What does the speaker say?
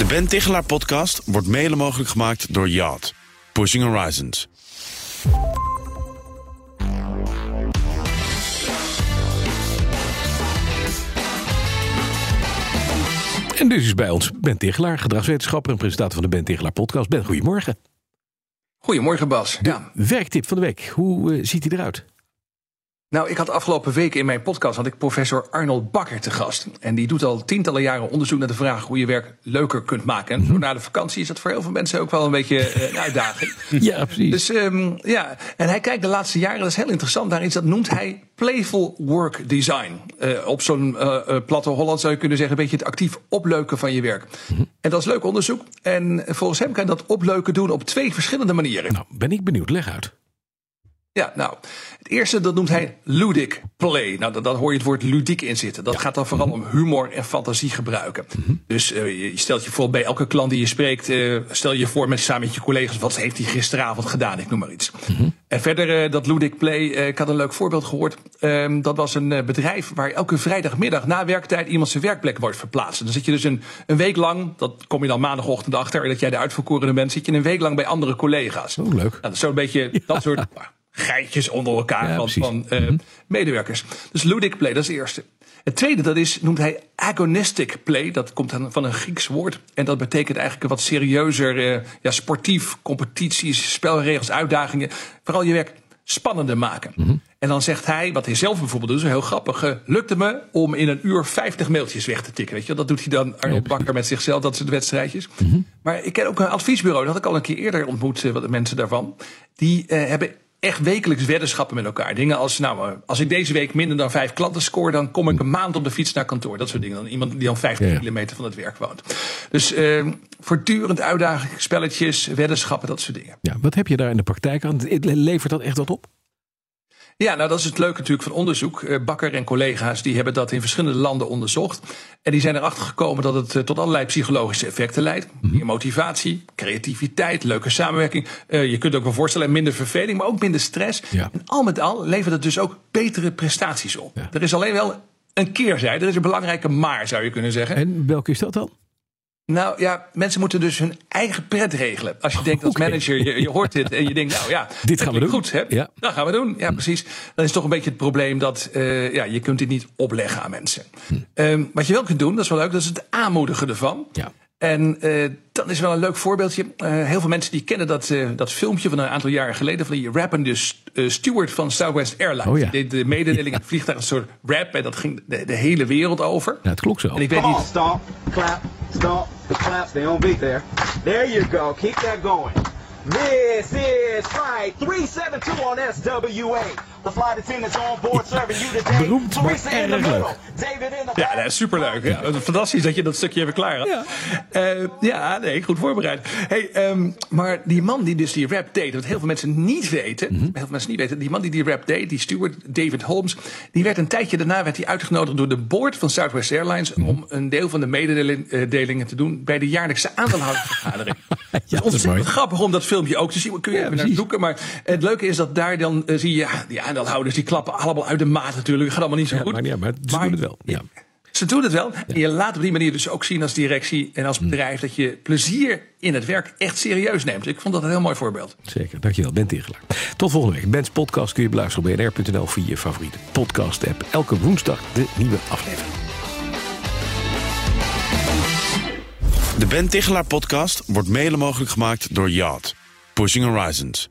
De Ben Tichelaar podcast wordt mede mogelijk gemaakt door Yacht. Pushing Horizons. En dus is bij ons Ben Tichelaar, gedragswetenschapper en presentator van de Ben Tichelaar podcast. Ben, goedemorgen. Goedemorgen Bas. Ja. Werktip van de week, hoe eh, ziet hij eruit? Nou, ik had afgelopen weken in mijn podcast had ik professor Arnold Bakker te gast. En die doet al tientallen jaren onderzoek naar de vraag hoe je werk leuker kunt maken. En zo na de vakantie is dat voor heel veel mensen ook wel een beetje eh, een uitdaging. Ja, precies. Dus ehm, ja, en hij kijkt de laatste jaren, dat is heel interessant. Daarin dat noemt hij playful work design. Eh, op zo'n eh, platte Holland zou je kunnen zeggen, een beetje het actief opleuken van je werk. En dat is leuk onderzoek. En volgens hem kan je dat opleuken doen op twee verschillende manieren. Nou, ben ik benieuwd. Leg uit. Ja, nou, het eerste dat noemt hij ludic play. Nou, dan, dan hoor je het woord ludiek in zitten. Dat gaat dan vooral om humor en fantasie gebruiken. Dus eh, je stelt je voor bij elke klant die je spreekt, eh, stel je voor met, samen met je collega's, wat heeft hij gisteravond gedaan? Ik noem maar iets. En verder eh, dat ludic play, ik had een leuk voorbeeld gehoord. Ehm, dat was een bedrijf waar elke vrijdagmiddag na werktijd iemand zijn werkplek wordt verplaatst. Dan zit je dus een, een week lang, dat kom je dan maandagochtend achter, dat jij de uitverkorene bent, zit je een week lang bij andere collega's. Oh, leuk. Nou, dat is zo'n beetje dat soort geitjes onder elkaar Ja, van, eh, medewerkers. Dus ludic play, dat is het eerste. Het tweede, dat is, noemt hij agonistic play. Dat komt van een Grieks woord. En dat betekent eigenlijk een wat serieuzer, eh, ja, sportief, competities, spelregels, uitdagingen. Vooral je werk spannender maken. En dan zegt hij, wat hij zelf bijvoorbeeld doet, is heel grappig. eh, lukte me om in een uur 50 mailtjes weg te tikken. Weet je? Dat doet hij dan Arnold Bakker met zichzelf, dat zijn de wedstrijdjes. Maar ik ken ook een adviesbureau, dat had ik al een keer eerder ontmoet, wat de mensen daarvan. Die hebben echt wekelijks weddenschappen met elkaar. Dingen als, nou, eh, als ik deze week minder dan vijf klanten score, dan kom ik een maand op de fiets naar kantoor. Dat soort dingen. Dan iemand die dan 50 Ja. kilometer van het werk woont. Dus eh, voortdurend uitdagingen, spelletjes, weddenschappen, dat soort dingen. Ja, wat heb je daar in de praktijk aan? Levert dat echt wat op? Ja, nou dat is het leuke natuurlijk van onderzoek. Eh, Bakker en collega's die hebben dat in verschillende landen onderzocht. En die zijn erachter gekomen dat het eh, tot allerlei psychologische effecten leidt. Meer motivatie, creativiteit, leuke samenwerking. Eh, je kunt ook wel voorstellen minder verveling, maar ook minder stress. Ja. En al met al levert het dus ook betere prestaties op. Ja. Er is alleen wel een keerzijde. Er is een belangrijke maar, zou je kunnen zeggen. En welke is dat dan? Nou ja, mensen moeten dus hun eigen pret regelen. Als je denkt als manager, je, je hoort dit en je denkt, nou ja, Dit dat gaan we doen. Goed, hè? Ja. Dat gaan we doen. Ja, precies. Dan is toch een beetje het probleem dat eh, ja, je kunt dit niet opleggen aan mensen. Ehm, wat je wel kunt doen, dat is wel leuk, dat is het aanmoedigen ervan. Ja. En eh, dan is wel een leuk voorbeeldje. Eh, heel veel mensen die kennen dat, eh, dat filmpje van een aantal jaren geleden... van die rappende st- steward van Southwest Airlines. Oh ja. Die deed de mededeling in het vliegtuig een soort rap... en dat ging de, de hele wereld over. Nou, het klonk zo. En ik weet niet... stomp, clap, stomp, clap. Stay on beat there. There you go. Keep that going. This is flight 372 on SWA. The flight attendants on board serving you today. Beroemd, maar Teresa in the erg leuk. David in the Ja, dat is superleuk. Ja, fantastisch dat je dat stukje even klaar had. Ja. Eh, ja, nee, goed voorbereid. Hey, ehm, maar die man die dus die rap deed, wat heel veel mensen niet weten, Mhm. heel veel mensen niet weten, die man die die rap deed, die steward David Holmes, die werd een tijdje daarna werd hij uitgenodigd door de board van Southwest Airlines Mhm. om een deel van de mededelingen te doen bij de jaarlijkse aandeelhoudersvergadering. Ja, dat is ontzettend mooi. grappig om dat filmpje ook te zien. Kun je Ja, even naar zoeken. Maar het leuke is dat daar dan eh, zie je, ja, die aandeelhouders die klappen allemaal uit de maat natuurlijk. Het gaat allemaal niet zo Ja, goed. maar, ja, maar ze doen het wel. Ja. Ze doen het wel. En je laat op die manier dus ook zien als directie en als Hmm. bedrijf dat je plezier in het werk echt serieus neemt. Ik vond dat een heel mooi voorbeeld. Zeker, dankjewel. Ben Tichelaar. Tot volgende week. Ben's podcast kun je beluisteren op bnr.nl via je favoriete podcast app. Elke woensdag de nieuwe aflevering. De Ben Tichelaar podcast wordt mede mogelijk gemaakt door Yacht. Pushing Horizons.